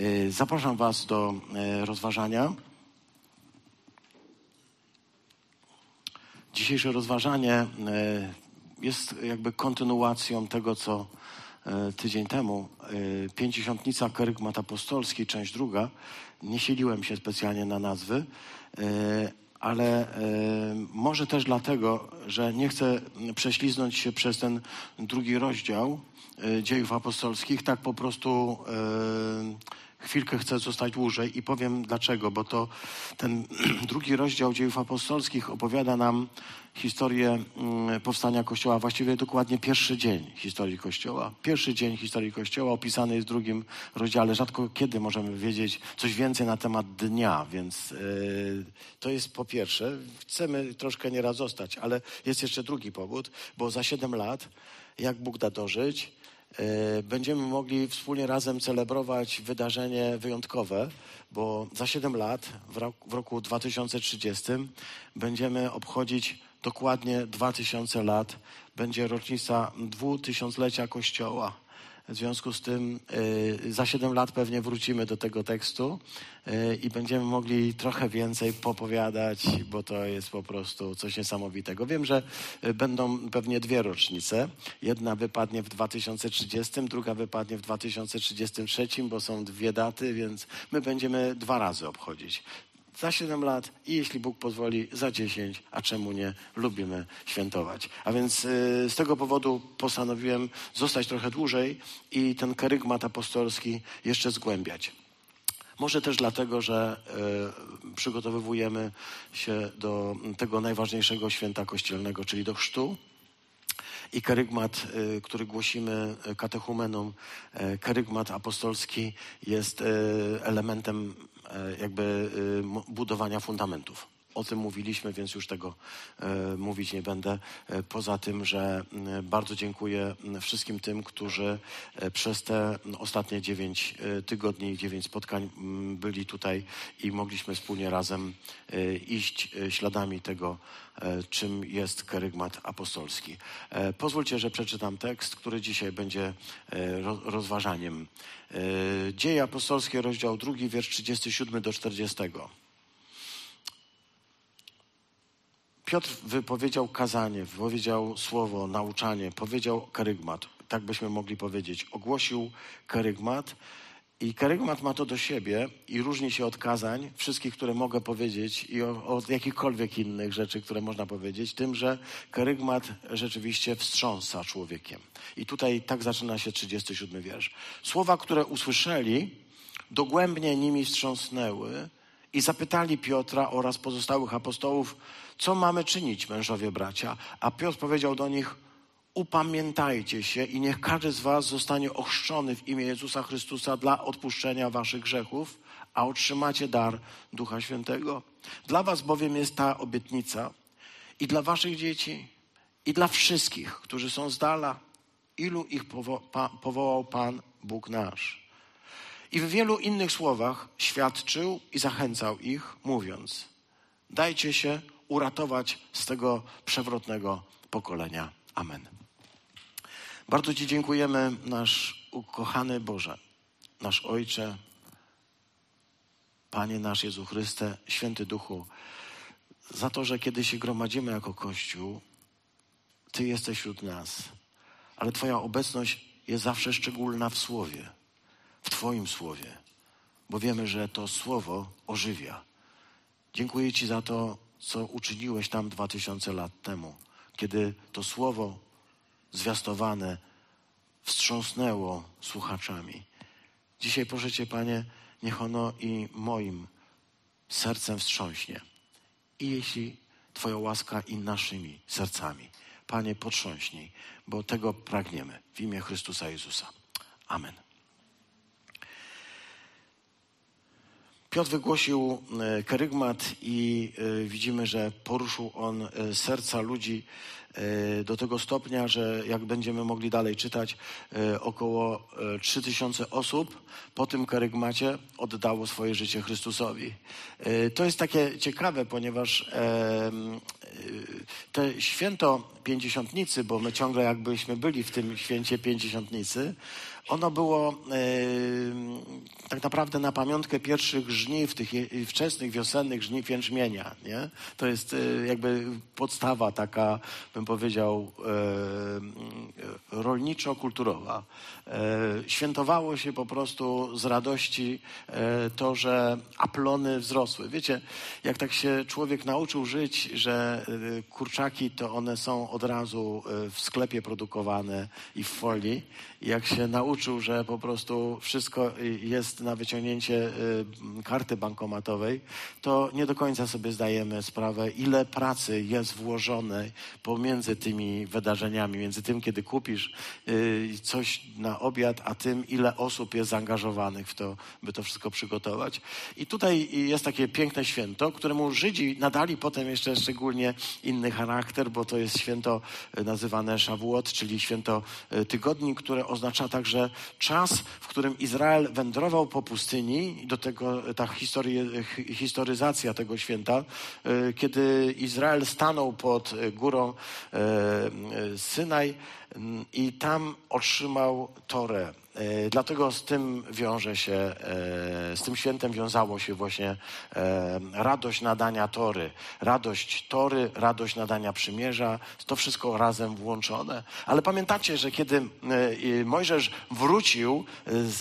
E, zapraszam Was do e, rozważania. Dzisiejsze rozważanie e, jest jakby kontynuacją tego, co tydzień temu. Pięćdziesiątnica Kerygmat Apostolski, część druga. Nie siliłem się specjalnie na nazwy, ale może też dlatego, że nie chcę prześliznąć się przez ten drugi rozdział dziejów apostolskich, tak po prostu chwilkę chcę zostać dłużej i powiem dlaczego, bo to ten drugi rozdział dziejów apostolskich opowiada nam historię mm, powstania Kościoła, właściwie dokładnie pierwszy dzień historii Kościoła. Pierwszy dzień historii Kościoła opisany jest w drugim rozdziale. Rzadko kiedy możemy wiedzieć coś więcej na temat dnia, więc yy, to jest po pierwsze. Chcemy troszkę nieraz zostać, ale jest jeszcze drugi powód, bo za siedem lat, jak Bóg da dożyć, będziemy mogli wspólnie razem celebrować wydarzenie wyjątkowe, bo za 7 lat, w roku, w roku 2030, będziemy obchodzić dokładnie 2000 lat. Będzie rocznica dwutysiąclecia Kościoła. W związku z tym y, za 7 lat pewnie wrócimy do tego tekstu y, i będziemy mogli trochę więcej popowiadać, bo to jest po prostu coś niesamowitego. Wiem, że y, będą pewnie dwie rocznice. Jedna wypadnie w 2030, druga wypadnie w 2033, bo są dwie daty, więc my będziemy dwa razy obchodzić za 7 lat i jeśli Bóg pozwoli, za 10, a czemu nie, lubimy świętować. A więc y, z tego powodu postanowiłem zostać trochę dłużej i ten kerygmat apostolski jeszcze zgłębiać. Może też dlatego, że y, przygotowujemy się do tego najważniejszego święta kościelnego, czyli do chrztu. I kerygmat, y, który głosimy katechumenom, y, kerygmat apostolski jest elementem jakby e, budowania fundamentów. O tym mówiliśmy, więc już tego e, mówić nie będę. Poza tym, że bardzo dziękuję wszystkim tym, którzy przez te ostatnie dziewięć tygodni, dziewięć spotkań byli tutaj i mogliśmy wspólnie razem iść śladami tego, czym jest kerygmat apostolski. Pozwólcie, że przeczytam tekst, który dzisiaj będzie rozważaniem. Dzieje apostolskie, rozdział drugi, wiersz 37 do 40. Piotr wypowiedział kazanie, wypowiedział słowo, nauczanie, powiedział karygmat. Tak byśmy mogli powiedzieć. Ogłosił karygmat i karygmat ma to do siebie i różni się od kazań, wszystkich, które mogę powiedzieć i od jakichkolwiek innych rzeczy, które można powiedzieć, tym, że karygmat rzeczywiście wstrząsa człowiekiem. I tutaj tak zaczyna się 37 wiersz. Słowa, które usłyszeli, dogłębnie nimi wstrząsnęły i zapytali Piotra oraz pozostałych apostołów, co mamy czynić, mężowie bracia? A Piotr powiedział do nich, upamiętajcie się i niech każdy z was zostanie ochrzczony w imię Jezusa Chrystusa dla odpuszczenia waszych grzechów, a otrzymacie dar Ducha Świętego. Dla was bowiem jest ta obietnica i dla waszych dzieci, i dla wszystkich, którzy są z dala, ilu ich powo pa powołał Pan Bóg nasz. I w wielu innych słowach świadczył i zachęcał ich, mówiąc: Dajcie się uratować z tego przewrotnego pokolenia. Amen. Bardzo Ci dziękujemy, nasz ukochany Boże, nasz Ojcze, Panie nasz Jezu Chryste, Święty Duchu, za to, że kiedy się gromadzimy jako Kościół, Ty jesteś wśród nas, ale Twoja obecność jest zawsze szczególna w Słowie, w Twoim Słowie, bo wiemy, że to Słowo ożywia. Dziękuję Ci za to, co uczyniłeś tam dwa tysiące lat temu, kiedy to Słowo zwiastowane wstrząsnęło słuchaczami. Dzisiaj proszę Cię, Panie, niech ono i moim sercem wstrząśnie. I jeśli Twoja łaska i naszymi sercami. Panie, potrząśnij, bo tego pragniemy w imię Chrystusa Jezusa. Amen. Piotr wygłosił e, kerygmat i e, widzimy, że poruszył on e, serca ludzi do tego stopnia, że jak będziemy mogli dalej czytać, około 3000 osób po tym kerygmacie oddało swoje życie Chrystusowi. To jest takie ciekawe, ponieważ te święto pięćdziesiątnicy, bo my ciągle jakbyśmy byli w tym święcie pięćdziesiątnicy, ono było e, tak naprawdę na pamiątkę pierwszych żniw, tych wczesnych wiosennych żniw jęczmienia. Nie? To jest e, jakby podstawa taka, bym powiedział, e, rolniczo-kulturowa. Świętowało się po prostu z radości to, że aplony wzrosły. Wiecie, jak tak się człowiek nauczył żyć, że e, kurczaki to one są od razu w sklepie produkowane i w folii, jak się nauczył, że po prostu wszystko jest na wyciągnięcie karty bankomatowej, to nie do końca sobie zdajemy sprawę, ile pracy jest włożone pomiędzy tymi wydarzeniami, między tym, kiedy kupisz coś na obiad, a tym, ile osób jest zaangażowanych w to, by to wszystko przygotować. I tutaj jest takie piękne święto, któremu Żydzi nadali potem jeszcze szczególnie inny charakter, bo to jest święto nazywane Szawuot, czyli święto tygodni, które oznacza także czas, w którym Izrael wędrował po pustyni. Do tego ta historie, historyzacja tego święta, e, kiedy Izrael stanął pod górą Synaj, i tam otrzymał Torę. E, dlatego z tym wiąże się, e, z tym świętem wiązało się właśnie e, radość nadania Tory. Radość Tory, radość nadania przymierza, to wszystko razem włączone. Ale pamiętacie, że kiedy Mojżesz wrócił z,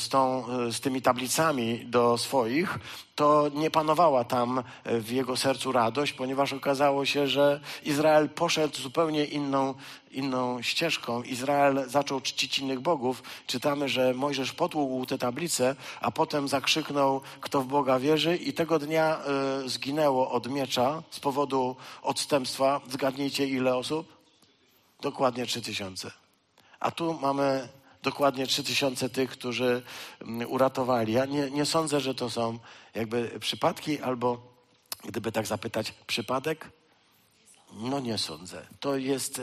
z, tą, z tymi tablicami do swoich, to nie panowała tam w jego sercu radość, ponieważ okazało się, że Izrael poszedł zupełnie inną, inną ścieżką. Izrael zaczął czcić innych bogów. Czytamy, że Mojżesz potługł te tablice, a potem zakrzyknął, kto w Boga wierzy i tego dnia y, zginęło od miecza z powodu odstępstwa. Zgadnijcie, ile osób? Dokładnie trzy tysiące. A tu mamy dokładnie trzy tysiące tych, którzy mm, uratowali. Ja nie, nie sądzę, że to są jakby przypadki, albo gdyby tak zapytać, przypadek? No nie sądzę. To jest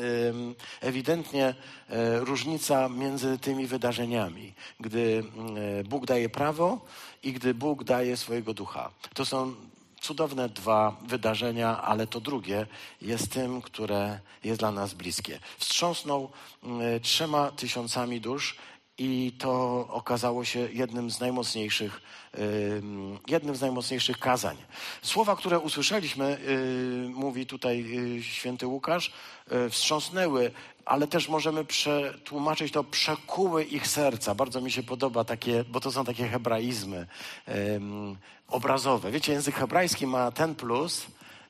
ewidentnie e, różnica między tymi wydarzeniami, gdy e, Bóg daje prawo i gdy Bóg daje swojego ducha. To są cudowne dwa wydarzenia, ale to drugie jest tym, które jest dla nas bliskie. Wstrząsnął trzema tysiącami dusz i to okazało się jednym z najmocniejszych, jednym z najmocniejszych kazań. Słowa, które usłyszeliśmy, y, mówi tutaj y, święty Łukasz, y, wstrząsnęły, ale też możemy przetłumaczyć to przekuły ich serca. Bardzo mi się podoba takie, bo to są takie hebraizmy obrazowe. Wiecie, język hebrajski ma ten plus,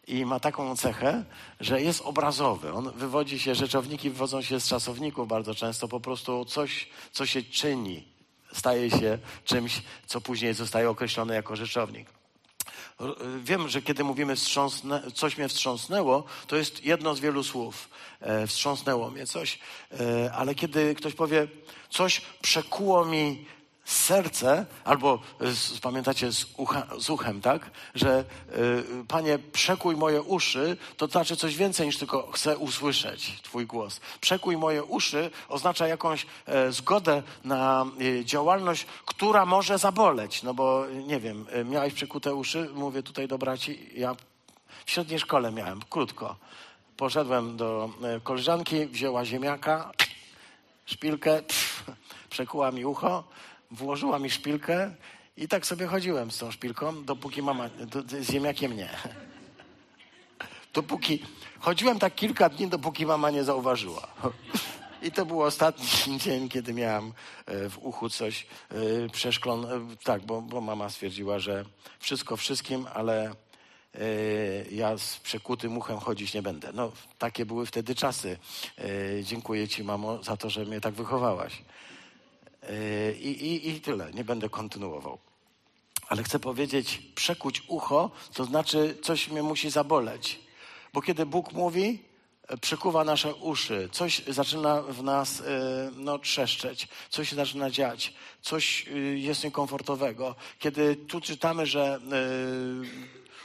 i ma taką cechę, że jest obrazowy. On wywodzi się, rzeczowniki wywodzą się z czasowników bardzo często, po prostu coś, co się czyni, staje się czymś, co później zostaje określone jako rzeczownik. Wiem, że kiedy mówimy coś mnie wstrząsnęło, to jest jedno z wielu słów. E, wstrząsnęło mnie coś, e, ale kiedy ktoś powie, coś przekuło mi serce, albo z, pamiętacie z, ucha, z, uchem, tak? Że y, Panie, przekuj moje uszy, to znaczy coś więcej niż tylko chcę usłyszeć Twój głos. Przekuj moje uszy oznacza jakąś e, zgodę na e, działalność, która może zaboleć. No bo nie wiem, e, miałeś przekute uszy? Mówię tutaj do braci, ja w średniej szkole miałem, krótko. Poszedłem do koleżanki, wzięła ziemiaka, szpilkę, pff, przekuła mi ucho włożyła mi szpilkę i tak sobie chodziłem z tą szpilką, dopóki mama, z ziemniakiem nie. Dopóki, chodziłem tak kilka dni, dopóki mama nie zauważyła. I to był ostatni dzień, kiedy miałam e, w uchu coś e, przeszklone. Tak, bo, bo mama stwierdziła, że wszystko wszystkim, ale e, ja z przekutym uchem chodzić nie będę. No, takie były wtedy czasy. Dziękuję ci, mamo, za to, że mnie tak wychowałaś. I, i, I tyle, nie będę kontynuował. Ale chcę powiedzieć, przekuć ucho, to znaczy coś mnie musi zaboleć. Bo kiedy Bóg mówi, przekuwa nasze uszy, coś zaczyna w nas e, no, trzeszczeć, coś się zaczyna dziać, coś e, jest niekomfortowego. Kiedy tu czytamy, że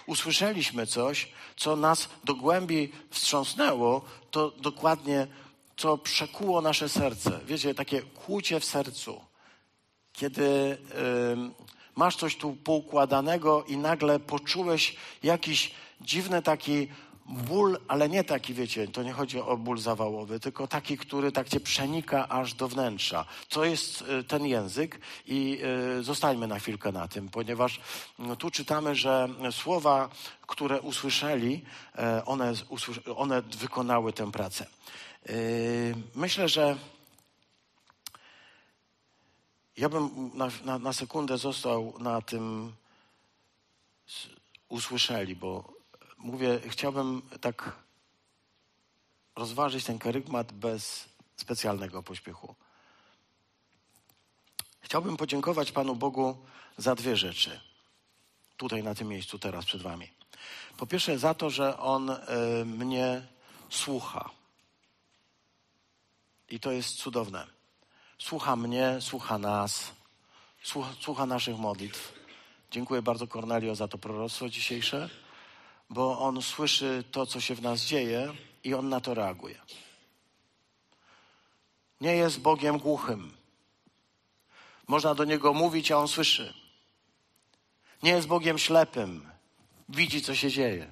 usłyszeliśmy coś, co nas do głębi wstrząsnęło, to dokładnie co przekuło nasze serce. Wiecie, takie kłucie w sercu. Kiedy y, masz coś tu poukładanego i nagle poczułeś jakiś dziwny taki ból, ale nie taki, wiecie, to nie chodzi o ból zawałowy, tylko taki, który tak cię przenika aż do wnętrza. To jest y, ten język i y, zostańmy na chwilkę na tym, ponieważ no, tu czytamy, że słowa, które usłyszeli, e, one, one wykonały tę pracę. Y, myślę, że ja bym na, na, na sekundę został na tym usłyszeli, bo mówię, chciałbym tak rozważyć ten karygmat bez specjalnego pośpiechu. Chciałbym podziękować Panu Bogu za dwie rzeczy. Tutaj na tym miejscu, teraz przed Wami. Po pierwsze, za to, że On y, mnie słucha. I to jest cudowne. Słucha mnie, słucha nas, słucha, słucha naszych modlitw. Dziękuję bardzo Kornelio za to proroctwo dzisiejsze bo on słyszy to, co się w nas dzieje i on na to reaguje. Nie jest Bogiem głuchym. Można do niego mówić, a on słyszy. Nie jest Bogiem ślepym. Widzi, co się dzieje.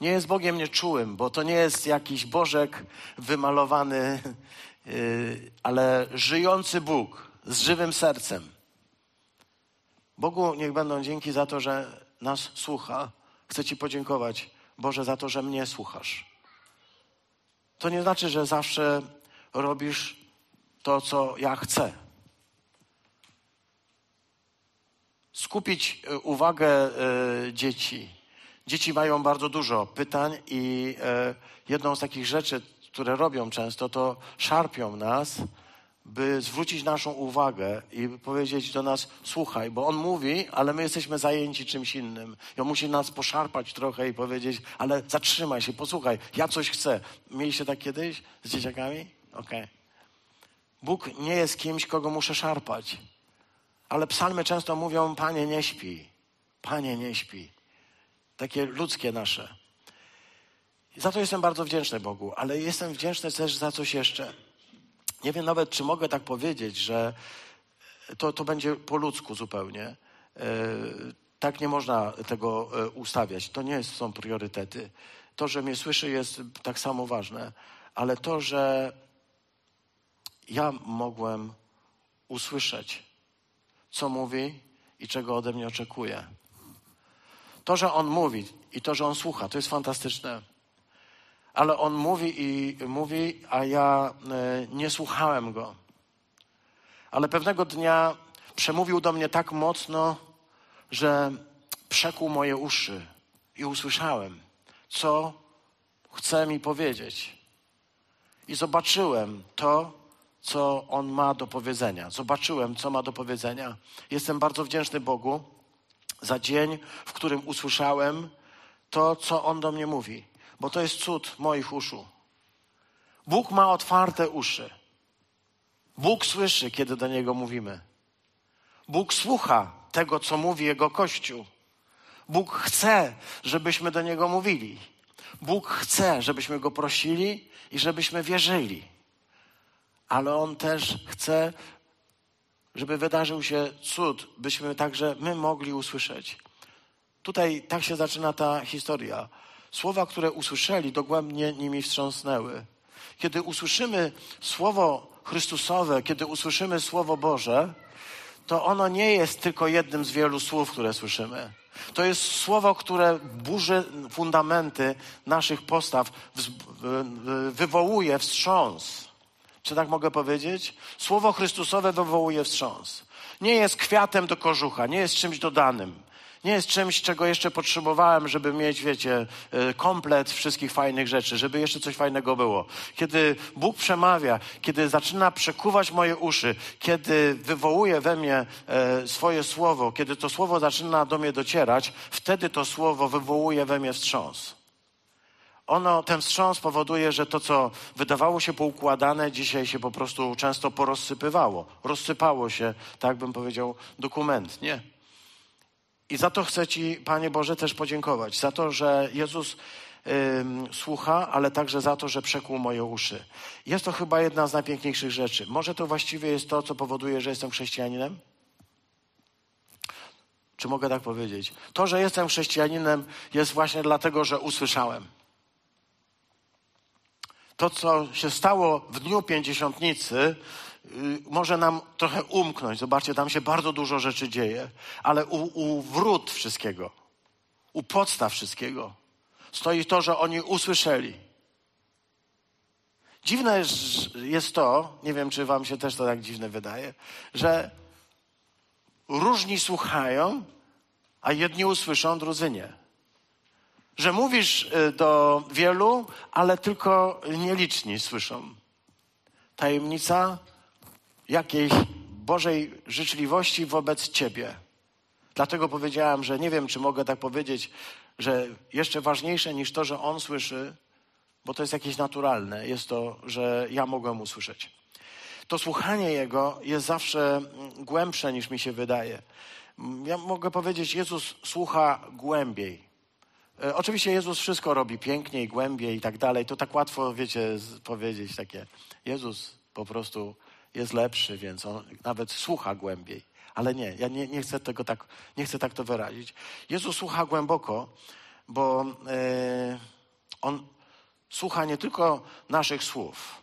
Nie jest Bogiem nieczułym, bo to nie jest jakiś Bożek wymalowany, ale żyjący Bóg z żywym sercem. Bogu niech będą dzięki za to, że nas słucha Chcę Ci podziękować, Boże, za to, że mnie słuchasz. To nie znaczy, że zawsze robisz to, co ja chcę. Skupić e, uwagę y, dzieci. Dzieci mają bardzo dużo pytań, i y, jedną z takich rzeczy, które robią często, to szarpią nas by zwrócić naszą uwagę i powiedzieć do nas, słuchaj, bo on mówi, ale my jesteśmy zajęci czymś innym. I on musi nas poszarpać trochę i powiedzieć, ale zatrzymaj się, posłuchaj, ja coś chcę. Mieliście tak kiedyś z dzieciakami? Okej. Okay. Bóg nie jest kimś, kogo muszę szarpać. Ale psalmy często mówią, panie nie śpi, panie nie śpi. Takie ludzkie nasze. Za to jestem bardzo wdzięczny Bogu, ale jestem wdzięczny też za coś jeszcze nie wiem nawet, czy mogę tak powiedzieć, że to, to będzie po ludzku zupełnie. E, tak nie można tego e, ustawiać. To nie są priorytety. To, że mnie słyszy, jest tak samo ważne, ale to, że ja mogłem usłyszeć, co mówi i czego ode mnie oczekuje. To, że on mówi i to, że on słucha, to jest fantastyczne ale on mówi i mówi, a ja e, nie słuchałem go. Ale pewnego dnia przemówił do mnie tak mocno, że przekuł moje uszy i usłyszałem, co chce mi powiedzieć. I zobaczyłem to, co on ma do powiedzenia. Zobaczyłem, co ma do powiedzenia. Jestem bardzo wdzięczny Bogu za dzień, w którym usłyszałem to, co on do mnie mówi bo to jest cud moich uszu. Bóg ma otwarte uszy. Bóg słyszy, kiedy do Niego mówimy. Bóg słucha tego, co mówi Jego Kościół. Bóg chce, żebyśmy do Niego mówili. Bóg chce, żebyśmy Go prosili i żebyśmy wierzyli. Ale On też chce, żeby wydarzył się cud, byśmy także my mogli usłyszeć. Tutaj tak się zaczyna ta historia. Słowa, które usłyszeli, dogłębnie nimi wstrząsnęły. Kiedy usłyszymy Słowo Chrystusowe, kiedy usłyszymy Słowo Boże, to ono nie jest tylko jednym z wielu słów, które słyszymy. To jest słowo, które burzy fundamenty naszych postaw, wywołuje wstrząs. Czy tak mogę powiedzieć? Słowo Chrystusowe wywołuje wstrząs. Nie jest kwiatem do kożucha, nie jest czymś dodanym nie jest czymś, czego jeszcze potrzebowałem, żeby mieć, wiecie, e, komplet wszystkich fajnych rzeczy, żeby jeszcze coś fajnego było. Kiedy Bóg przemawia, kiedy zaczyna przekuwać moje uszy, kiedy wywołuje we mnie e, swoje słowo, kiedy to słowo zaczyna do mnie docierać, wtedy to słowo wywołuje we mnie wstrząs. Ono, ten wstrząs powoduje, że to, co wydawało się poukładane, dzisiaj się po prostu często porozsypywało. Rozsypało się, tak bym powiedział, dokumentnie. I za to chcę Ci, Panie Boże, też podziękować. Za to, że Jezus słucha, ale także za to, że przekuł moje uszy. Jest to chyba jedna z najpiękniejszych rzeczy. Może to właściwie jest to, co powoduje, że jestem chrześcijaninem? Czy mogę tak powiedzieć? To, że jestem chrześcijaninem, jest właśnie dlatego, że usłyszałem. To, co się stało w dniu pięćdziesiątnicy, może nam trochę umknąć. Zobaczcie, tam się bardzo dużo rzeczy dzieje, ale u, u wrót wszystkiego, u podstaw wszystkiego stoi to, że oni usłyszeli. Dziwne jest to, nie wiem, czy wam się też to tak dziwne wydaje, że różni słuchają, a jedni usłyszą, drudzy nie. Że mówisz y, do wielu, ale tylko nieliczni słyszą. Tajemnica jakiejś Bożej życzliwości wobec Ciebie. Dlatego powiedziałam, że nie wiem, czy mogę tak powiedzieć, że jeszcze ważniejsze niż to, że On słyszy, bo to jest jakieś naturalne, jest to, że ja mogę usłyszeć. To słuchanie Jego jest zawsze mm, głębsze niż mi się wydaje. Ja mogę powiedzieć, Jezus słucha głębiej. E, oczywiście Jezus wszystko robi piękniej, głębiej i tak dalej. To tak łatwo, wiecie, powiedzieć takie. Jezus po prostu jest lepszy, więc on nawet słucha głębiej. Ale nie, ja nie, nie chcę tego tak, nie chcę tak to wyrazić. Jezus słucha głęboko, bo e, on słucha nie tylko naszych słów,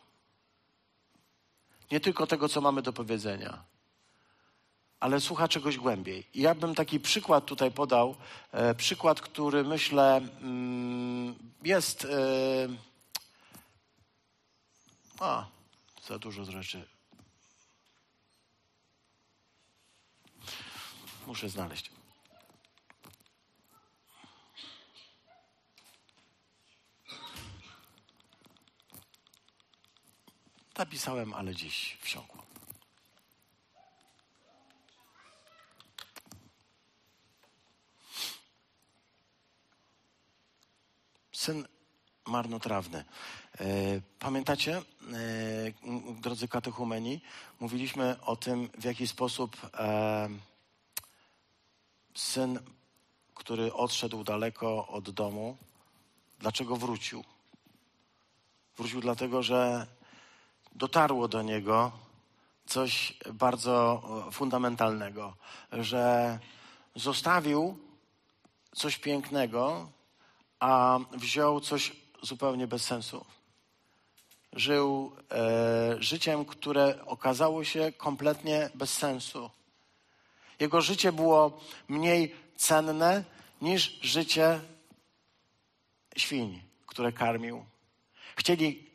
nie tylko tego, co mamy do powiedzenia, ale słucha czegoś głębiej. I ja bym taki przykład tutaj podał, e, przykład, który myślę mm, jest. E, a, za dużo rzeczy. Muszę znaleźć. Napisałem, ale dziś wsiąkło. Syn marnotrawny. E, pamiętacie, e, drodzy katechumeni, mówiliśmy o tym, w jaki sposób e, syn, który odszedł daleko od domu, dlaczego wrócił? Wrócił dlatego, że dotarło do niego coś bardzo fundamentalnego, że zostawił coś pięknego, a wziął coś zupełnie bez sensu. Żył e, życiem, które okazało się kompletnie bez sensu. Jego życie było mniej cenne niż życie świń, które karmił. Chcieli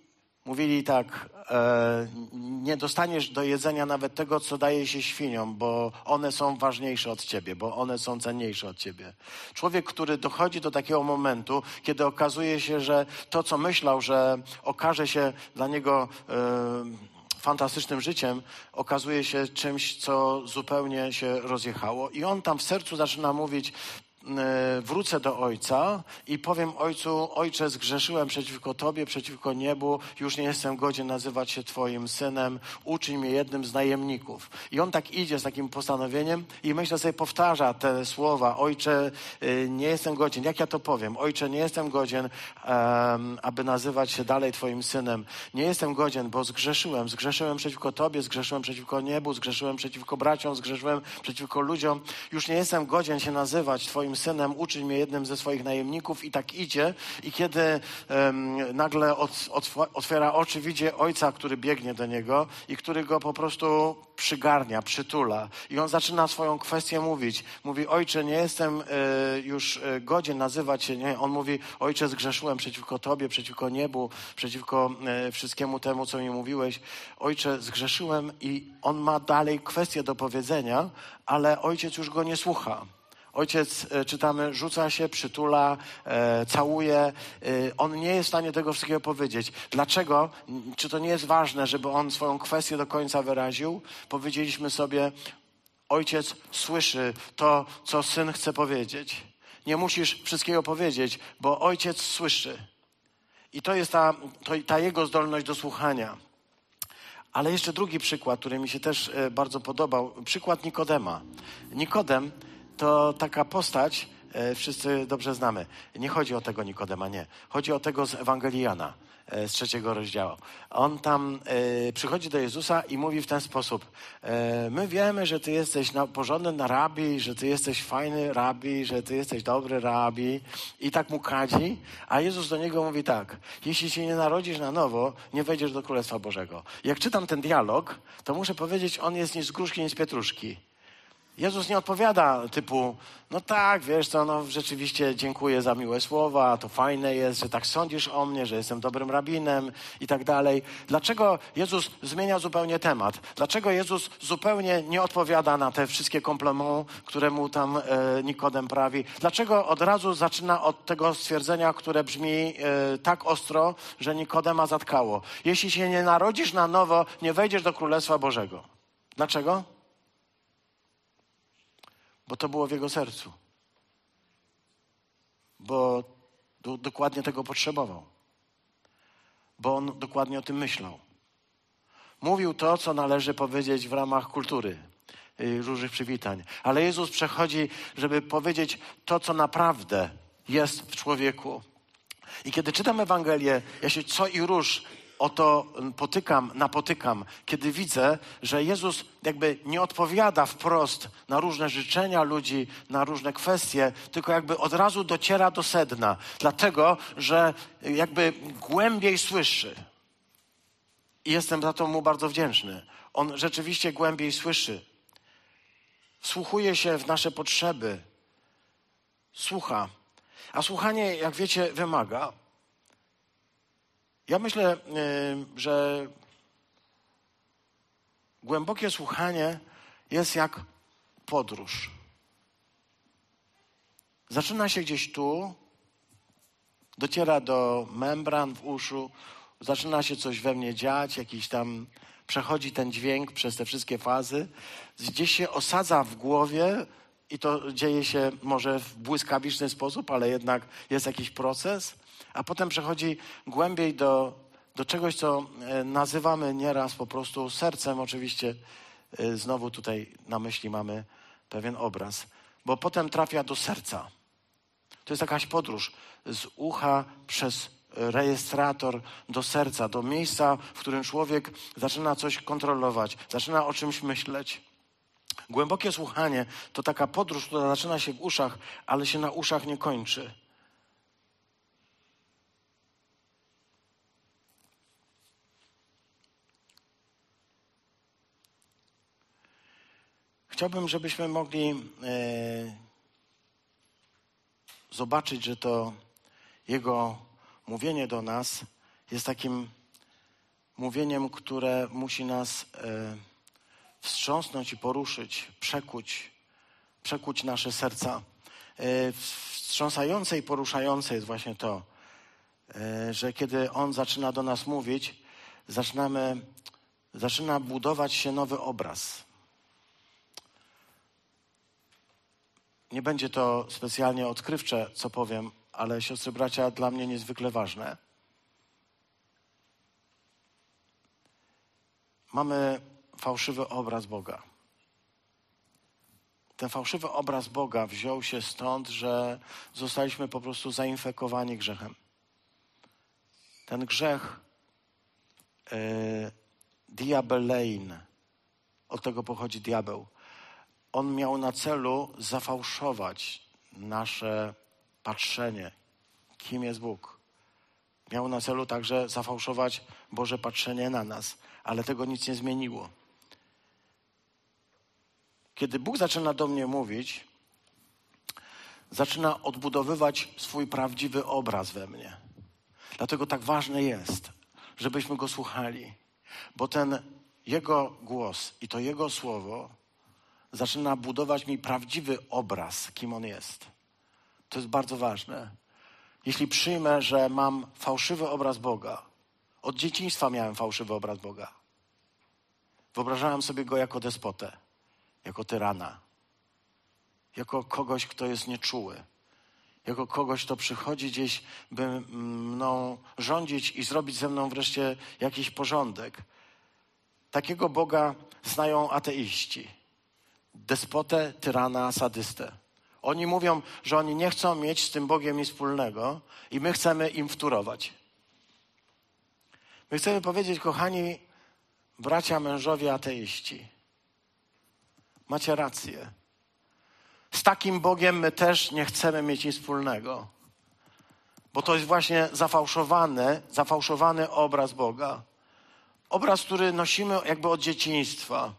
Mówili tak, e, nie dostaniesz do jedzenia nawet tego, co daje się świniom, bo one są ważniejsze od ciebie, bo one są cenniejsze od ciebie. Człowiek, który dochodzi do takiego momentu, kiedy okazuje się, że to, co myślał, że okaże się dla niego e, fantastycznym życiem, okazuje się czymś, co zupełnie się rozjechało. I on tam w sercu zaczyna mówić, wrócę do Ojca i powiem Ojcu, Ojcze, zgrzeszyłem przeciwko Tobie, przeciwko niebu, już nie jestem godzien nazywać się Twoim synem, uczyń mnie jednym z najemników. I on tak idzie z takim postanowieniem i myślę sobie, powtarza te słowa, Ojcze, e, nie jestem godzien. Jak ja to powiem? Ojcze, nie jestem godzien, um, aby nazywać się dalej Twoim synem. Nie jestem godzien, bo zgrzeszyłem. Zgrzeszyłem przeciwko Tobie, zgrzeszyłem przeciwko niebu, zgrzeszyłem przeciwko braciom, zgrzeszyłem przeciwko ludziom. Już nie jestem godzien się nazywać Twoim swoim synem, uczyń mnie jednym ze swoich najemników i tak idzie. I kiedy um, nagle od, otwiera oczy, widzi ojca, który biegnie do niego i który go po prostu przygarnia, przytula. I on zaczyna swoją kwestię mówić. Mówi, ojcze, nie jestem y, już y, godzien nazywać się. Nie? On mówi, ojcze, zgrzeszyłem przeciwko tobie, przeciwko niebu, przeciwko y, wszystkiemu temu, co mi mówiłeś. Ojcze, zgrzeszyłem i on ma dalej kwestię do powiedzenia, ale ojciec już go nie słucha. Ojciec, e, czytamy, rzuca się, przytula, e, całuje. E, on nie jest w stanie tego wszystkiego powiedzieć. Dlaczego? Czy to nie jest ważne, żeby on swoją kwestię do końca wyraził? Powiedzieliśmy sobie, ojciec słyszy to, co syn chce powiedzieć. Nie musisz wszystkiego powiedzieć, bo ojciec słyszy. I to jest ta, to, ta jego zdolność do słuchania. Ale jeszcze drugi przykład, który mi się też e, bardzo podobał. Przykład Nikodema. Nikodem to taka postać, e, wszyscy dobrze znamy. Nie chodzi o tego Nikodema, nie. Chodzi o tego z Ewangelii Jana. e, z trzeciego rozdziału. On tam e, przychodzi do Jezusa i mówi w ten sposób. My wiemy, że ty jesteś na, porządny rabi, że ty jesteś fajny rabi, że ty jesteś dobry rabi. I tak mu kadzi. A Jezus do niego mówi tak. Jeśli się nie narodzisz na nowo, nie wejdziesz do Królestwa Bożego. Jak czytam ten dialog, to muszę powiedzieć, on jest nie z gruszki, nie z pietruszki. Jezus nie odpowiada typu, no tak, wiesz co, no rzeczywiście dziękuję za miłe słowa, to fajne jest, że tak sądzisz o mnie, że jestem dobrym rabinem i tak dalej. Dlaczego Jezus zmienia zupełnie temat? Dlaczego Jezus zupełnie nie odpowiada na te wszystkie komplementy, które mu tam e, Nikodem prawi? Dlaczego od razu zaczyna od tego stwierdzenia, które brzmi e, tak ostro, że Nikodema zatkało? Jeśli się nie narodzisz na nowo, nie wejdziesz do Królestwa Bożego. Dlaczego? Bo to było w jego sercu. Bo do, dokładnie tego potrzebował. Bo on dokładnie o tym myślał. Mówił to, co należy powiedzieć w ramach kultury, y, różnych przywitań. Ale Jezus przechodzi, żeby powiedzieć to, co naprawdę jest w człowieku. I kiedy czytam Ewangelię, ja się co i róż oto potykam, napotykam, kiedy widzę, że Jezus jakby nie odpowiada wprost na różne życzenia ludzi, na różne kwestie, tylko jakby od razu dociera do sedna, dlatego że jakby głębiej słyszy. I jestem za to mu bardzo wdzięczny. On rzeczywiście głębiej słyszy. Wsłuchuje się w nasze potrzeby. Słucha. A słuchanie, jak wiecie, wymaga ja myślę, y, że głębokie słuchanie jest jak podróż. Zaczyna się gdzieś tu, dociera do membran w uszu, zaczyna się coś we mnie dziać, jakiś tam przechodzi ten dźwięk przez te wszystkie fazy, gdzieś się osadza w głowie i to dzieje się może w błyskawiczny sposób, ale jednak jest jakiś proces a potem przechodzi głębiej do, do czegoś, co e, nazywamy nieraz po prostu sercem. Oczywiście e, znowu tutaj na myśli mamy pewien obraz, bo potem trafia do serca. To jest jakaś podróż z ucha przez rejestrator do serca, do miejsca, w którym człowiek zaczyna coś kontrolować, zaczyna o czymś myśleć. Głębokie słuchanie to taka podróż, która zaczyna się w uszach, ale się na uszach nie kończy. Chciałbym, żebyśmy mogli e, zobaczyć, że to Jego mówienie do nas jest takim mówieniem, które musi nas e, wstrząsnąć i poruszyć, przekuć, przekuć nasze serca. E, wstrząsające i poruszające jest właśnie to, że kiedy On zaczyna do nas mówić, zaczynamy, zaczyna budować się nowy obraz Nie będzie to specjalnie odkrywcze, co powiem, ale siostry bracia, dla mnie niezwykle ważne. Mamy fałszywy obraz Boga. Ten fałszywy obraz Boga wziął się stąd, że zostaliśmy po prostu zainfekowani grzechem. Ten grzech yy, diabelein, od tego pochodzi diabeł on miał na celu zafałszować nasze patrzenie, kim jest Bóg. Miał na celu także zafałszować Boże patrzenie na nas, ale tego nic nie zmieniło. Kiedy Bóg zaczyna do mnie mówić, zaczyna odbudowywać swój prawdziwy obraz we mnie. Dlatego tak ważne jest, żebyśmy go słuchali, bo ten Jego głos i to Jego słowo zaczyna budować mi prawdziwy obraz, kim on jest. To jest bardzo ważne. Jeśli przyjmę, że mam fałszywy obraz Boga, od dzieciństwa miałem fałszywy obraz Boga. Wyobrażałem sobie go jako despotę, jako tyrana, jako kogoś, kto jest nieczuły, jako kogoś, kto przychodzi gdzieś, by mną rządzić i zrobić ze mną wreszcie jakiś porządek. Takiego Boga znają ateiści despotę, tyrana, sadystę. Oni mówią, że oni nie chcą mieć z tym Bogiem nic wspólnego i my chcemy im wturować. My chcemy powiedzieć, kochani bracia, mężowie, ateiści, macie rację. Z takim Bogiem my też nie chcemy mieć nic wspólnego. Bo to jest właśnie zafałszowany, zafałszowany obraz Boga. Obraz, który nosimy jakby od dzieciństwa.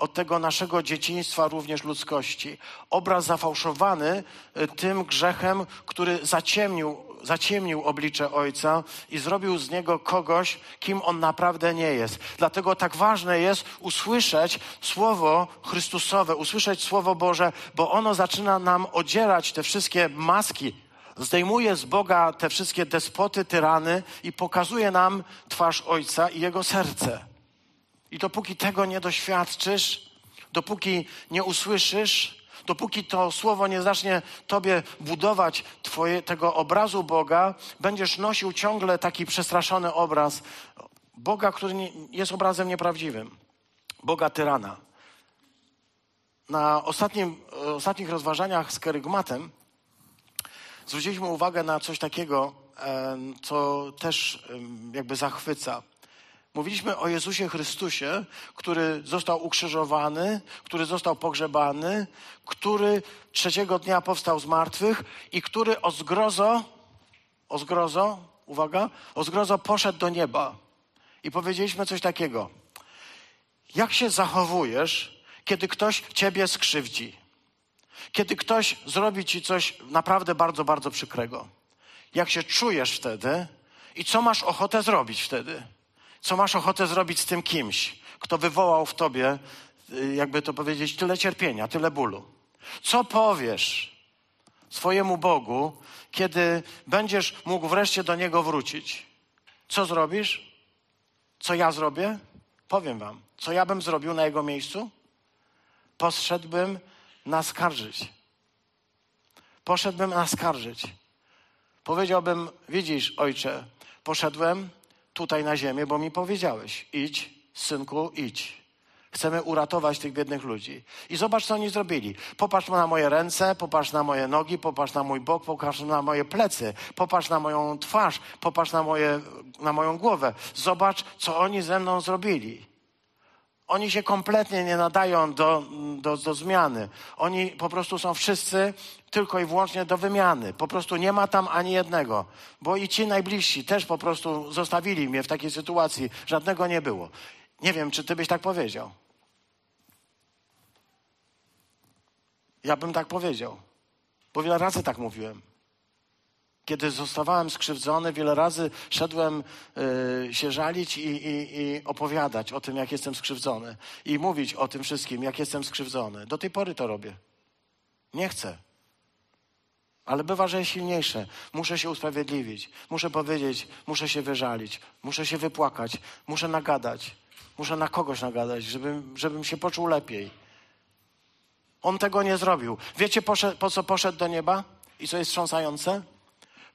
Od tego naszego dzieciństwa również ludzkości. Obraz zafałszowany y, tym grzechem, który zaciemnił, zaciemnił oblicze Ojca i zrobił z niego kogoś, kim on naprawdę nie jest. Dlatego tak ważne jest usłyszeć Słowo Chrystusowe, usłyszeć Słowo Boże, bo ono zaczyna nam odzierać te wszystkie maski zdejmuje z Boga te wszystkie despoty, tyrany i pokazuje nam twarz Ojca i Jego serce. I dopóki tego nie doświadczysz, dopóki nie usłyszysz, dopóki to słowo nie zacznie tobie budować twoje, tego obrazu Boga, będziesz nosił ciągle taki przestraszony obraz Boga, który nie, jest obrazem nieprawdziwym. Boga tyrana. Na ostatnim, ostatnich rozważaniach z kerygmatem zwróciliśmy uwagę na coś takiego, co też jakby zachwyca. Mówiliśmy o Jezusie Chrystusie, który został ukrzyżowany, który został pogrzebany, który trzeciego dnia powstał z martwych i który o zgrozo, o zgrozo, uwaga, o zgrozo poszedł do nieba. I powiedzieliśmy coś takiego. Jak się zachowujesz, kiedy ktoś ciebie skrzywdzi? Kiedy ktoś zrobi ci coś naprawdę bardzo, bardzo przykrego. Jak się czujesz wtedy i co masz ochotę zrobić wtedy? Co masz ochotę zrobić z tym kimś, kto wywołał w tobie, y, jakby to powiedzieć, tyle cierpienia, tyle bólu? Co powiesz swojemu Bogu, kiedy będziesz mógł wreszcie do Niego wrócić? Co zrobisz? Co ja zrobię? Powiem Wam, co ja bym zrobił na Jego miejscu? Poszedłbym naskarżyć. Poszedłbym naskarżyć. Powiedziałbym, widzisz, ojcze, poszedłem tutaj na ziemię, bo mi powiedziałeś, idź, synku, idź. Chcemy uratować tych biednych ludzi. I zobacz, co oni zrobili. Popatrz na moje ręce, popatrz na moje nogi, popatrz na mój bok, popatrz na moje plecy, popatrz na moją twarz, popatrz na, moje, na moją głowę. Zobacz, co oni ze mną zrobili. Oni się kompletnie nie nadają do, do, do zmiany. Oni po prostu są wszyscy tylko i wyłącznie do wymiany. Po prostu nie ma tam ani jednego. Bo i ci najbliżsi też po prostu zostawili mnie w takiej sytuacji. Żadnego nie było. Nie wiem, czy ty byś tak powiedział. Ja bym tak powiedział. Bo wiele razy tak mówiłem. Kiedy zostawałem skrzywdzony, wiele razy szedłem y, się żalić i, i, i, opowiadać o tym, jak jestem skrzywdzony. I mówić o tym wszystkim, jak jestem skrzywdzony. Do tej pory to robię. Nie chcę. Ale bywa, że jest silniejsze. Muszę się usprawiedliwić. Muszę powiedzieć, muszę się wyżalić. Muszę się wypłakać. Muszę nagadać. Muszę na kogoś nagadać, żebym, żebym się poczuł lepiej. On tego nie zrobił. Wiecie, poszedł, po co poszedł do nieba? I co jest wstrząsające?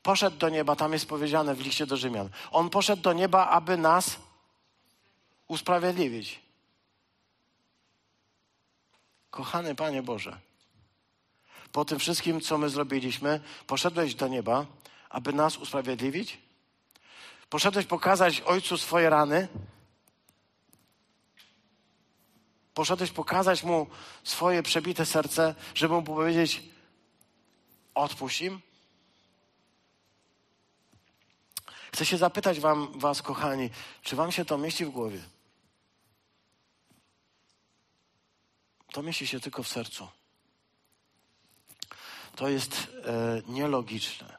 poszedł do nieba, tam jest powiedziane w liście do Rzymian. On poszedł do nieba, aby nas usprawiedliwić. Kochany Panie Boże, po tym wszystkim, co my zrobiliśmy, poszedłeś do nieba, aby nas usprawiedliwić? Poszedłeś pokazać Ojcu swoje rany? Poszedłeś pokazać Mu swoje przebite serce, żeby Mu powiedzieć, odpuść im? Chcę się zapytać wam, was, kochani, czy wam się to mieści w głowie? To mieści się tylko w sercu. To jest e, nielogiczne.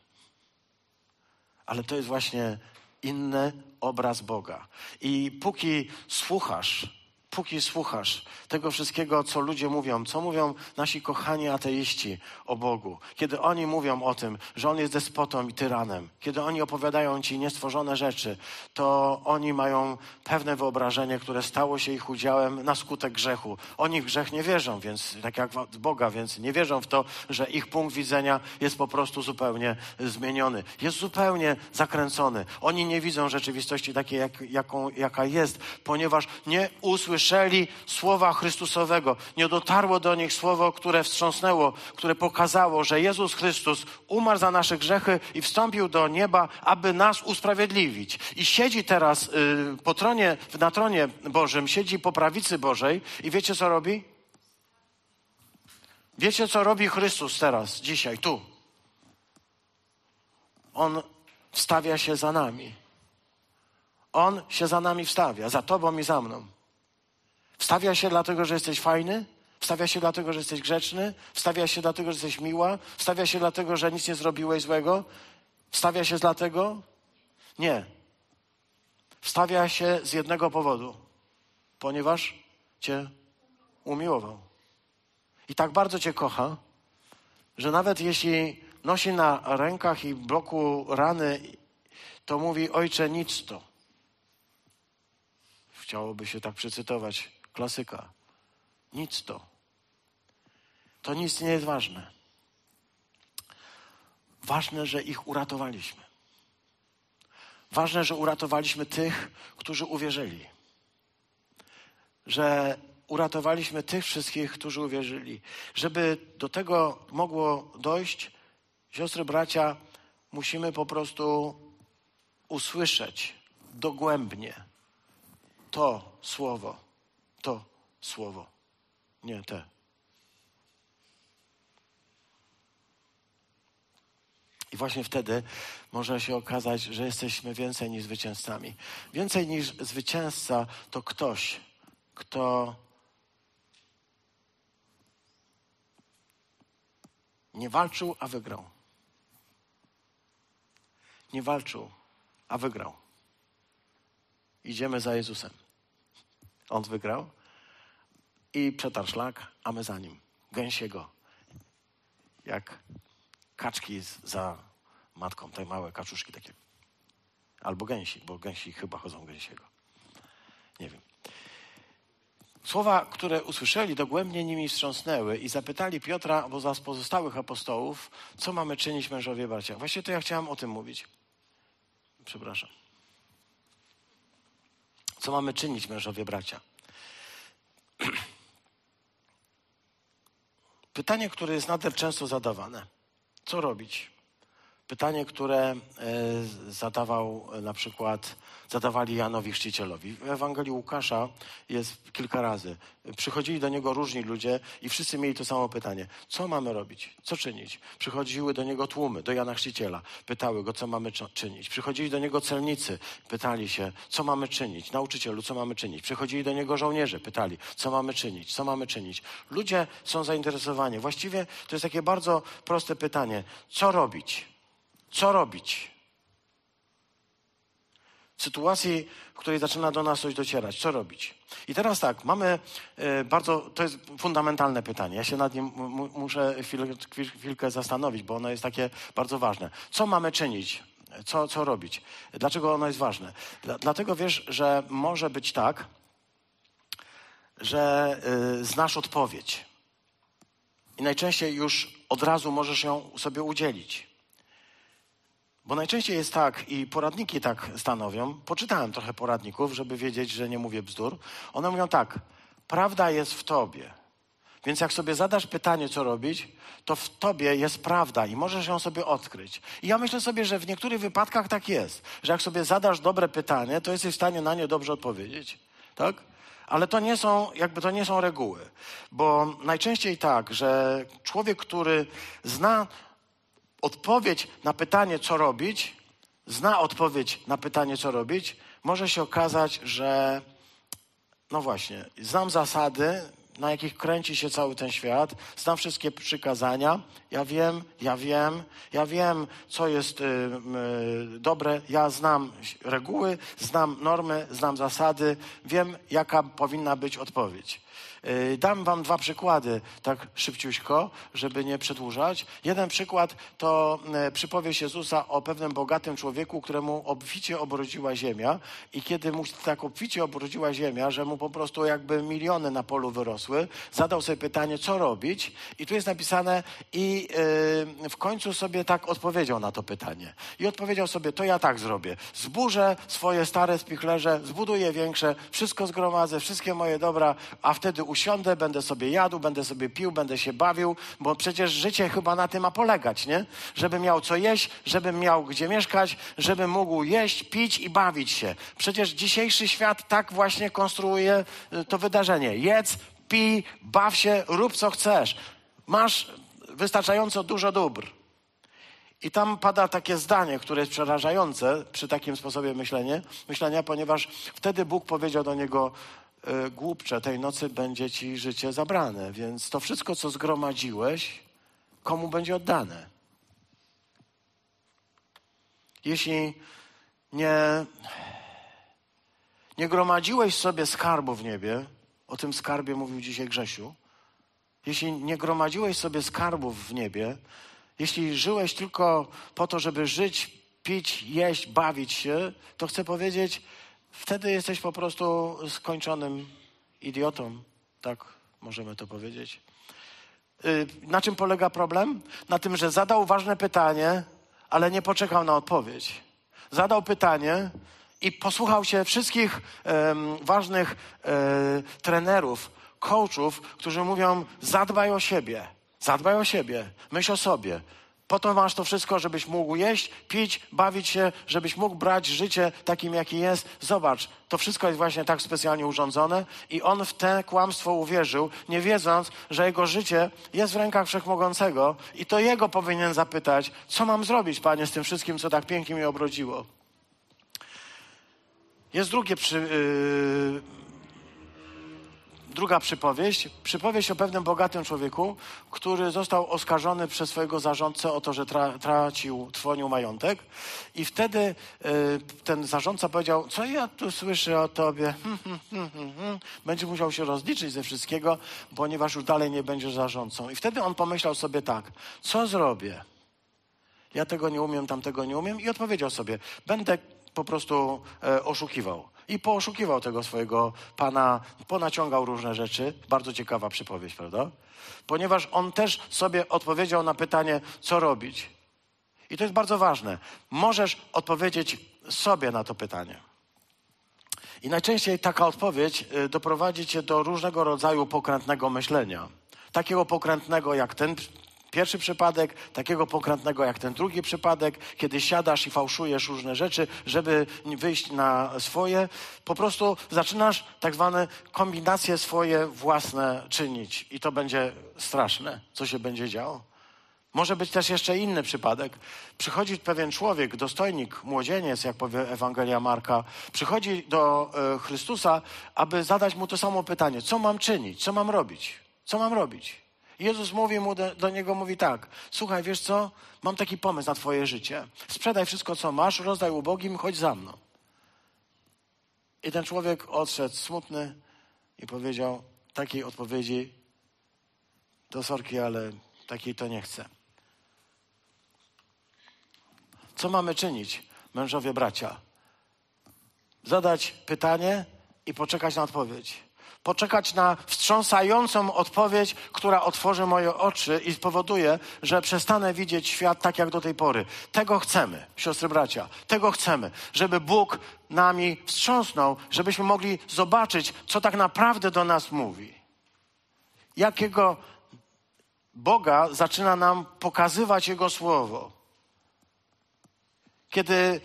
Ale to jest właśnie inny obraz Boga. I póki słuchasz póki słuchasz tego wszystkiego, co ludzie mówią, co mówią nasi kochani ateiści o Bogu, kiedy oni mówią o tym, że On jest despotą i tyranem, kiedy oni opowiadają Ci niestworzone rzeczy, to oni mają pewne wyobrażenie, które stało się ich udziałem na skutek grzechu. Oni w grzech nie wierzą, więc tak jak w Boga, więc nie wierzą w to, że ich punkt widzenia jest po prostu zupełnie zmieniony. Jest zupełnie zakręcony. Oni nie widzą rzeczywistości takiej, jak, jaką, jaka jest, ponieważ nie usłyszeli usłyszeli słowa Chrystusowego. Nie dotarło do nich słowo, które wstrząsnęło, które pokazało, że Jezus Chrystus umarł za nasze grzechy i wstąpił do nieba, aby nas usprawiedliwić. I siedzi teraz y, po tronie, na tronie Bożym, siedzi po prawicy Bożej i wiecie co robi? Wiecie co robi Chrystus teraz, dzisiaj, tu? On wstawia się za nami. On się za nami wstawia, za tobą i za mną. Wstawia się dlatego, że jesteś fajny? Wstawia się dlatego, że jesteś grzeczny? Wstawia się dlatego, że jesteś miła? Wstawia się dlatego, że nic nie zrobiłeś złego? Wstawia się dlatego? Nie. Wstawia się z jednego powodu. Ponieważ Cię umiłował. I tak bardzo Cię kocha, że nawet jeśli nosi na rękach i bloku rany, to mówi: Ojcze, nic to. Chciałoby się tak przecytować klasyka. Nic to. To nic nie jest ważne. Ważne, że ich uratowaliśmy. Ważne, że uratowaliśmy tych, którzy uwierzyli. Że uratowaliśmy tych wszystkich, którzy uwierzyli. Żeby do tego mogło dojść, siostry, bracia, musimy po prostu usłyszeć dogłębnie to słowo, to słowo, nie te. I właśnie wtedy może się okazać, że jesteśmy więcej niż zwycięzcami. Więcej niż zwycięzca to ktoś, kto nie walczył, a wygrał. Nie walczył, a wygrał. Idziemy za Jezusem. On wygrał i przetarł szlak, a my za nim. Gęsiego. Jak kaczki za matką, te małe kaczuszki takie. Albo gęsi, bo gęsi chyba chodzą gęsiego. Nie wiem. Słowa, które usłyszeli, dogłębnie nimi wstrząsnęły i zapytali Piotra, albo za pozostałych apostołów, co mamy czynić mężowie bracia. Właśnie to ja chciałem o tym mówić. Przepraszam. Co mamy czynić, mężowie bracia? Pytanie, które jest nader często zadawane. Co robić? Pytanie, które e, zadawał e, na przykład, zadawali Janowi Chrzcicielowi. W Ewangelii Łukasza jest kilka razy. Przychodzili do niego różni ludzie i wszyscy mieli to samo pytanie. Co mamy robić? Co czynić? Przychodziły do niego tłumy, do Jana Chrzciciela. Pytały go, co mamy czynić. Przychodzili do niego celnicy. Pytali się, co mamy czynić? Nauczycielu, co mamy czynić? Przychodzili do niego żołnierze. Pytali, co mamy czynić? Co mamy czynić? Ludzie są zainteresowani. Właściwie to jest takie bardzo proste pytanie. Co robić? Co robić? W sytuacji, w której zaczyna do nas coś docierać, co robić? I teraz tak, mamy e, bardzo, to jest fundamentalne pytanie. Ja się nad nim muszę chwilkę zastanowić, bo ono jest takie bardzo ważne. Co mamy czynić? Co, co robić? Dlaczego ono jest ważne? Dlatego wiesz, że może być tak, że y, znasz odpowiedź. I najczęściej już od razu możesz ją sobie udzielić. Bo najczęściej jest tak, i poradniki tak stanowią, poczytałem trochę poradników, żeby wiedzieć, że nie mówię bzdur. One mówią tak, prawda jest w tobie. Więc jak sobie zadasz pytanie, co robić, to w tobie jest prawda i możesz ją sobie odkryć. I ja myślę sobie, że w niektórych wypadkach tak jest, że jak sobie zadasz dobre pytanie, to jesteś w stanie na nie dobrze odpowiedzieć. Tak? Ale to nie są, jakby to nie są reguły. Bo najczęściej tak, że człowiek, który zna odpowiedź na pytanie, co robić, zna odpowiedź na pytanie, co robić, może się okazać, że no właśnie, znam zasady, na jakich kręci się cały ten świat, znam wszystkie przykazania, ja wiem, ja wiem, ja wiem, co jest y, y, dobre, ja znam reguły, znam normy, znam zasady, wiem, jaka powinna być odpowiedź. Yy, dam wam dwa przykłady, tak szybciuśko, żeby nie przedłużać. Jeden przykład to yy, przypowieść Jezusa o pewnym bogatym człowieku, któremu obficie obrodziła ziemia i kiedy mu tak obficie obrodziła ziemia, że mu po prostu jakby miliony na polu wyrosły, zadał sobie pytanie, co robić i tu jest napisane i yy, w końcu sobie tak odpowiedział na to pytanie. I odpowiedział sobie, to ja tak zrobię. Zburzę swoje stare spichlerze, zbuduję większe, wszystko zgromadzę, wszystkie moje dobra, a wtedy usiądę, będę sobie jadł, będę sobie pił, będę się bawił, bo przecież życie chyba na tym ma polegać, nie? Żebym miał co jeść, żebym miał gdzie mieszkać, żebym mógł jeść, pić i bawić się. Przecież dzisiejszy świat tak właśnie konstruuje y, to wydarzenie. Jedz, pij, baw się, rób co chcesz. Masz wystarczająco dużo dóbr. I tam pada takie zdanie, które jest przerażające przy takim sposobie myślenia, myślenia ponieważ wtedy Bóg powiedział do niego, głupcze, tej nocy będzie ci życie zabrane, więc to wszystko, co zgromadziłeś, komu będzie oddane? Jeśli nie, nie gromadziłeś sobie skarbu w niebie, o tym skarbie mówił dzisiaj Grzesiu, jeśli nie gromadziłeś sobie skarbów w niebie, jeśli żyłeś tylko po to, żeby żyć, pić, jeść, bawić się, to chcę powiedzieć, wtedy jesteś po prostu skończonym idiotą. Tak możemy to powiedzieć. Y, na czym polega problem? Na tym, że zadał ważne pytanie, ale nie poczekał na odpowiedź. Zadał pytanie i posłuchał się wszystkich um, ważnych um, trenerów, coachów, którzy mówią: zadbaj o siebie, zadbaj o siebie, myśl o sobie. Po to masz to wszystko, żebyś mógł jeść, pić, bawić się, żebyś mógł brać życie takim, jaki jest. Zobacz, to wszystko jest właśnie tak specjalnie urządzone i on w te kłamstwo uwierzył, nie wiedząc, że jego życie jest w rękach Wszechmogącego i to jego powinien zapytać, co mam zrobić, Panie, z tym wszystkim, co tak pięknie mi obrodziło. Jest drugie przy, yy, druga przypowieść. Przypowieść o pewnym bogatym człowieku, który został oskarżony przez swojego zarządcę o to, że tra tracił, trwonił majątek. I wtedy y, ten zarządca powiedział, co ja tu słyszę o tobie? Będzie musiał się rozliczyć ze wszystkiego, ponieważ już dalej nie będzie zarządcą. I wtedy on pomyślał sobie tak, co zrobię? Ja tego nie umiem, tamtego nie umiem. I odpowiedział sobie, będę po prostu e, oszukiwał. I poszukiwał tego swojego pana, ponaciągał różne rzeczy. Bardzo ciekawa przypowieść, prawda? Ponieważ on też sobie odpowiedział na pytanie, co robić. I to jest bardzo ważne. Możesz odpowiedzieć sobie na to pytanie. I najczęściej taka odpowiedź e, doprowadzi cię do różnego rodzaju pokrętnego myślenia. Takiego pokrętnego jak ten pierwszy przypadek, takiego pokrętnego jak ten drugi przypadek, kiedy siadasz i fałszujesz różne rzeczy, żeby wyjść na swoje, po prostu zaczynasz tak zwane kombinacje swoje własne czynić i to będzie straszne, co się będzie działo. Może być też jeszcze inny przypadek. Przychodzi pewien człowiek, dostojnik, młodzieniec, jak powie Ewangelia Marka, przychodzi do e, Chrystusa, aby zadać mu to samo pytanie: co mam czynić, co mam robić, co mam robić? Jezus mówi mu do, do, niego, mówi tak, słuchaj, wiesz co, mam taki pomysł na twoje życie. Sprzedaj wszystko, co masz, rozdaj ubogim, chodź za mną. I ten człowiek odszedł smutny i powiedział takiej odpowiedzi, do sorki, ale takiej to nie chcę. Co mamy czynić, mężowie bracia? Zadać pytanie i poczekać na odpowiedź poczekać na wstrząsającą odpowiedź, która otworzy moje oczy i spowoduje, że przestanę widzieć świat tak jak do tej pory. Tego chcemy, siostry bracia, tego chcemy, żeby Bóg nami wstrząsnął, żebyśmy mogli zobaczyć, co tak naprawdę do nas mówi. Jakiego Boga zaczyna nam pokazywać Jego Słowo. Kiedy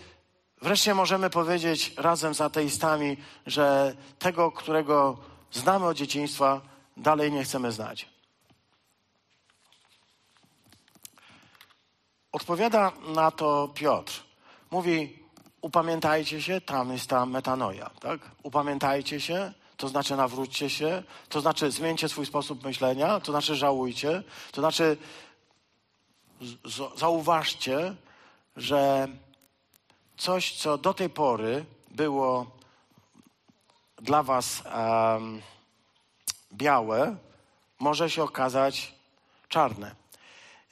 wreszcie możemy powiedzieć razem z ateistami, że tego, którego znamy od dzieciństwa, dalej nie chcemy znać. Odpowiada na to Piotr. Mówi, upamiętajcie się, tam jest ta metanoja, tak? Upamiętajcie się, to znaczy nawróćcie się, to znaczy zmieńcie swój sposób myślenia, to znaczy żałujcie, to znaczy zauważcie, że coś, co do tej pory było dla Was um, białe może się okazać czarne.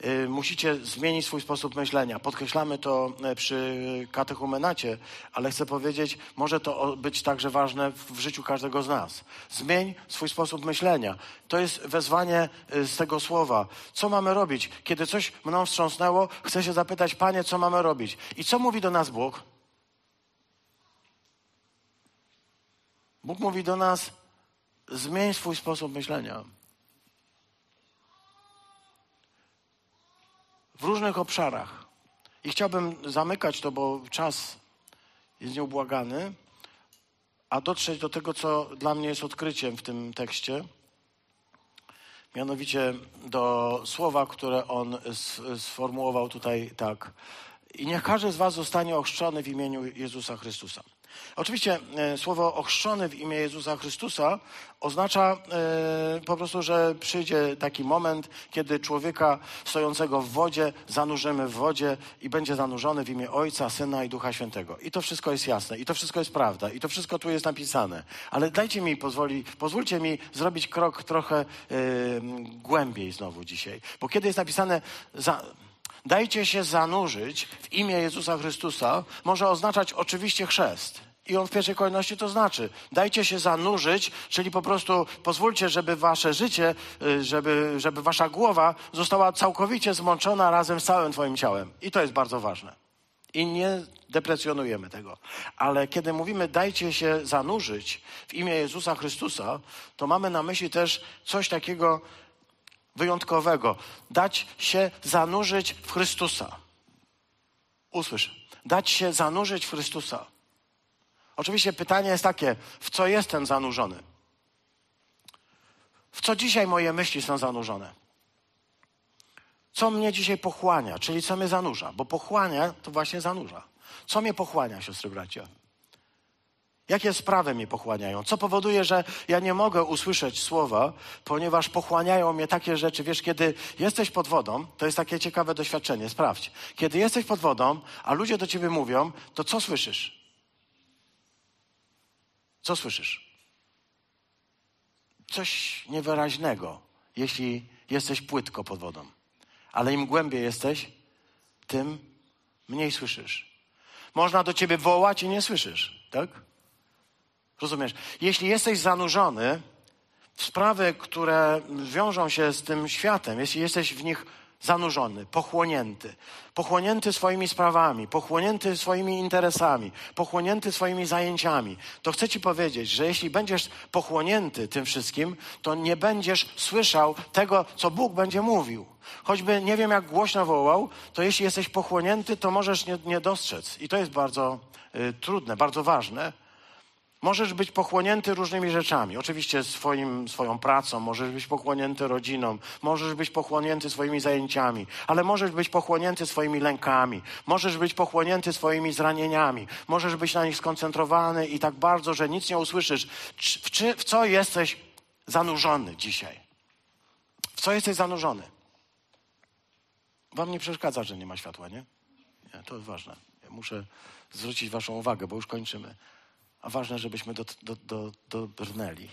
Y, musicie zmienić swój sposób myślenia. Podkreślamy to e, przy katechumenacie, ale chcę powiedzieć, może to być także ważne w życiu każdego z nas. Zmień swój sposób myślenia. To jest wezwanie y, z tego słowa. Co mamy robić? Kiedy coś mną wstrząsnęło, chcę się zapytać, Panie, co mamy robić? I co mówi do nas Bóg? Bóg mówi do nas, zmień swój sposób myślenia. w różnych obszarach. I chciałbym zamykać to, bo czas jest nieubłagany, a dotrzeć do tego, co dla mnie jest odkryciem w tym tekście. Mianowicie do słowa, które on sformułował tutaj tak. I niech każdy z Was zostanie ochrzczony w imieniu Jezusa Chrystusa. Oczywiście e, słowo ochrzczony w imię Jezusa Chrystusa oznacza e, po prostu, że przyjdzie taki moment, kiedy człowieka stojącego w wodzie zanurzymy w wodzie i będzie zanurzony w imię Ojca, Syna i Ducha Świętego. I to wszystko jest jasne, i to wszystko jest prawda, i to wszystko tu jest napisane. Ale dajcie mi, pozwoli, pozwólcie mi zrobić krok trochę e, głębiej znowu dzisiaj. Bo kiedy jest napisane... Za, dajcie się zanurzyć w imię Jezusa Chrystusa, może oznaczać oczywiście chrzest. I on w pierwszej kolejności to znaczy, dajcie się zanurzyć, czyli po prostu pozwólcie, żeby wasze życie, y, żeby, żeby wasza głowa została całkowicie zmączona razem z całym twoim ciałem. I to jest bardzo ważne. I nie deprecjonujemy tego. Ale kiedy mówimy dajcie się zanurzyć w imię Jezusa Chrystusa, to mamy na myśli też coś takiego wyjątkowego. Dać się zanurzyć w Chrystusa. Usłysz. Dać się zanurzyć w Chrystusa. Oczywiście pytanie jest takie, w co jestem zanurzony? W co dzisiaj moje myśli są zanurzone? Co mnie dzisiaj pochłania, czyli co mnie zanurza? Bo pochłania to właśnie zanurza. Co mnie pochłania, siostry bracia? Jakie sprawy mnie pochłaniają? Co powoduje, że ja nie mogę usłyszeć słowa, ponieważ pochłaniają mnie takie rzeczy. Wiesz, kiedy jesteś pod wodą, to jest takie ciekawe doświadczenie, sprawdź. Kiedy jesteś pod wodą, a ludzie do ciebie mówią, to co słyszysz? Co słyszysz? Coś niewyraźnego, jeśli jesteś płytko pod wodą. Ale im głębiej jesteś, tym mniej słyszysz. Można do ciebie wołać i nie słyszysz, tak? Rozumiesz? Jeśli jesteś zanurzony w sprawy, które wiążą się z tym światem, jeśli jesteś w nich zanurzony, pochłonięty, pochłonięty swoimi sprawami, pochłonięty swoimi interesami, pochłonięty swoimi zajęciami, to chcę Ci powiedzieć, że jeśli będziesz pochłonięty tym wszystkim, to nie będziesz słyszał tego, co Bóg będzie mówił. Choćby nie wiem, jak głośno wołał, to jeśli jesteś pochłonięty, to możesz nie, nie dostrzec. I to jest bardzo y, trudne, bardzo ważne Możesz być pochłonięty różnymi rzeczami. Oczywiście swoim, swoją pracą, możesz być pochłonięty rodziną, możesz być pochłonięty swoimi zajęciami, ale możesz być pochłonięty swoimi lękami, możesz być pochłonięty swoimi zranieniami, możesz być na nich skoncentrowany i tak bardzo, że nic nie usłyszysz. W, czy, w co jesteś zanurzony dzisiaj? W co jesteś zanurzony? Wam nie przeszkadza, że nie ma światła, nie? Nie, to jest ważne. Ja muszę zwrócić Waszą uwagę, bo już kończymy a ważne, żebyśmy do, do, do, dobrnęli.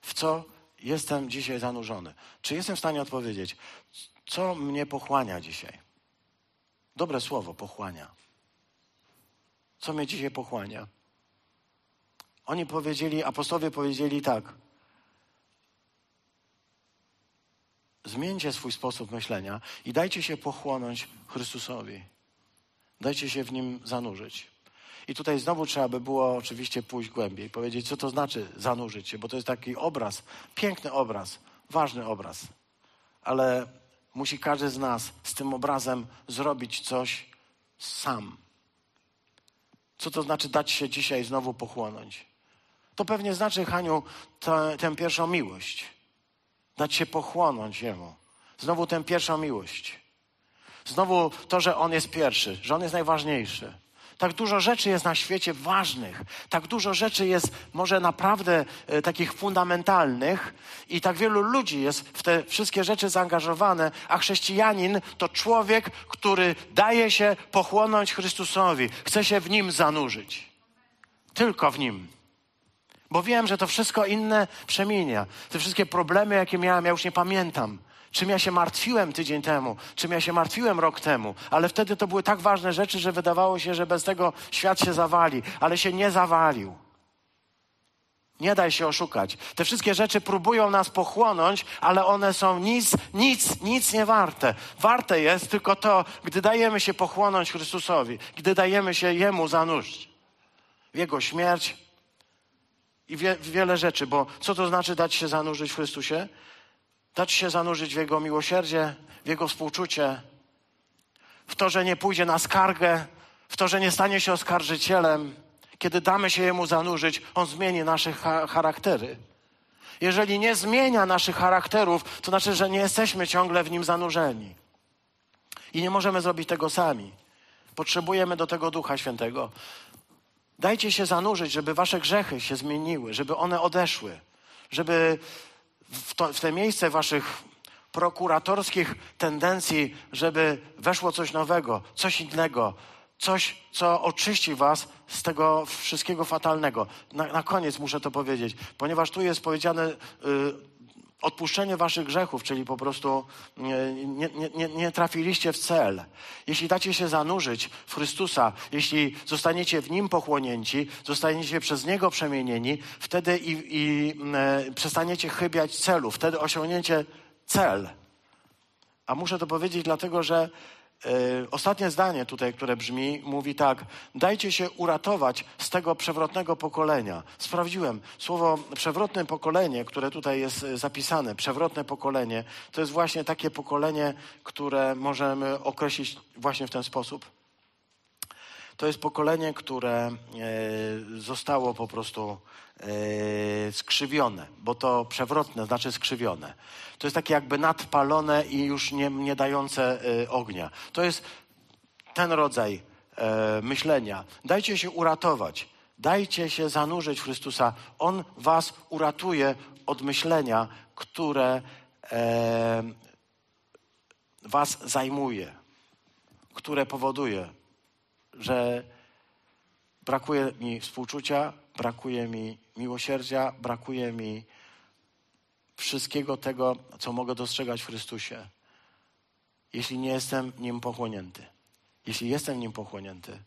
W co jestem dzisiaj zanurzony? Czy jestem w stanie odpowiedzieć, co mnie pochłania dzisiaj? Dobre słowo, pochłania. Co mnie dzisiaj pochłania? Oni powiedzieli, apostowie powiedzieli tak. Zmieńcie swój sposób myślenia i dajcie się pochłonąć Chrystusowi. Dajcie się w nim zanurzyć. I tutaj znowu trzeba by było oczywiście pójść głębiej, powiedzieć, co to znaczy zanurzyć się, bo to jest taki obraz, piękny obraz, ważny obraz. Ale musi każdy z nas z tym obrazem zrobić coś sam. Co to znaczy dać się dzisiaj znowu pochłonąć? To pewnie znaczy, Haniu, tę, tę pierwszą miłość. Dać się pochłonąć Jemu. Znowu tę pierwszą miłość. Znowu to, że On jest pierwszy, że On jest najważniejszy. Tak dużo rzeczy jest na świecie ważnych, tak dużo rzeczy jest może naprawdę e, takich fundamentalnych i tak wielu ludzi jest w te wszystkie rzeczy zaangażowane, a chrześcijanin to człowiek, który daje się pochłonąć Chrystusowi, chce się w nim zanurzyć. Tylko w nim. Bo wiem, że to wszystko inne przemienia. Te wszystkie problemy, jakie miałem, ja już nie pamiętam. Czym ja się martwiłem tydzień temu, czym ja się martwiłem rok temu, ale wtedy to były tak ważne rzeczy, że wydawało się, że bez tego świat się zawali, ale się nie zawalił. Nie daj się oszukać. Te wszystkie rzeczy próbują nas pochłonąć, ale one są nic, nic, nic nie warte. Warte jest tylko to, gdy dajemy się pochłonąć Chrystusowi, gdy dajemy się Jemu zanurzyć. W Jego śmierć i wie, wiele rzeczy, bo co to znaczy dać się zanurzyć w Chrystusie? Dać się zanurzyć w Jego miłosierdzie, w Jego współczucie, w to, że nie pójdzie na skargę, w to, że nie stanie się oskarżycielem, kiedy damy się Jemu zanurzyć, On zmieni nasze charaktery. Jeżeli nie zmienia naszych charakterów, to znaczy, że nie jesteśmy ciągle w Nim zanurzeni. I nie możemy zrobić tego sami. Potrzebujemy do tego Ducha Świętego. Dajcie się zanurzyć, żeby wasze grzechy się zmieniły, żeby one odeszły, żeby w, to, w te miejsce waszych prokuratorskich tendencji, żeby weszło coś nowego, coś innego, coś, co oczyści was z tego wszystkiego fatalnego. Na, na koniec muszę to powiedzieć, ponieważ tu jest powiedziane y, odpuszczenie waszych grzechów, czyli po prostu y, nie, nie, nie, trafiliście w cel. Jeśli dacie się zanurzyć w Chrystusa, jeśli zostaniecie w Nim pochłonięci, zostaniecie przez Niego przemienieni, wtedy i, i y, przestaniecie chybiać celu, wtedy osiągniecie cel. A muszę to powiedzieć dlatego, że E, ostatnie zdanie tutaj, które brzmi, mówi tak: Dajcie się uratować z tego przewrotnego pokolenia. Sprawdziłem, słowo przewrotne pokolenie, które tutaj jest e, zapisane, przewrotne pokolenie, to jest właśnie takie pokolenie, które możemy określić właśnie w ten sposób. To jest pokolenie, które e, zostało po prostu skrzywione, bo to przewrotne znaczy skrzywione. To jest takie jakby nadpalone i już nie, nie dające y, ognia. To jest ten rodzaj e, myślenia. Dajcie się uratować. Dajcie się zanurzyć w Chrystusa. On was uratuje od myślenia, które e, was zajmuje, które powoduje, że brakuje mi współczucia, brakuje mi miłosierdzia, brakuje mi wszystkiego tego, co mogę dostrzegać w Chrystusie, jeśli nie jestem nim pochłonięty. Jeśli jestem nim pochłonięty,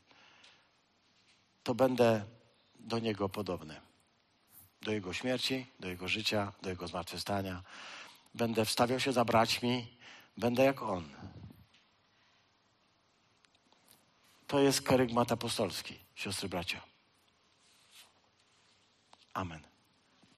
to będę do Niego podobny. Do Jego śmierci, do Jego życia, do Jego zmartwychwstania. Będę wstawiał się za braćmi, będę jak On. To jest kerygmat apostolski, siostry bracia. Amen.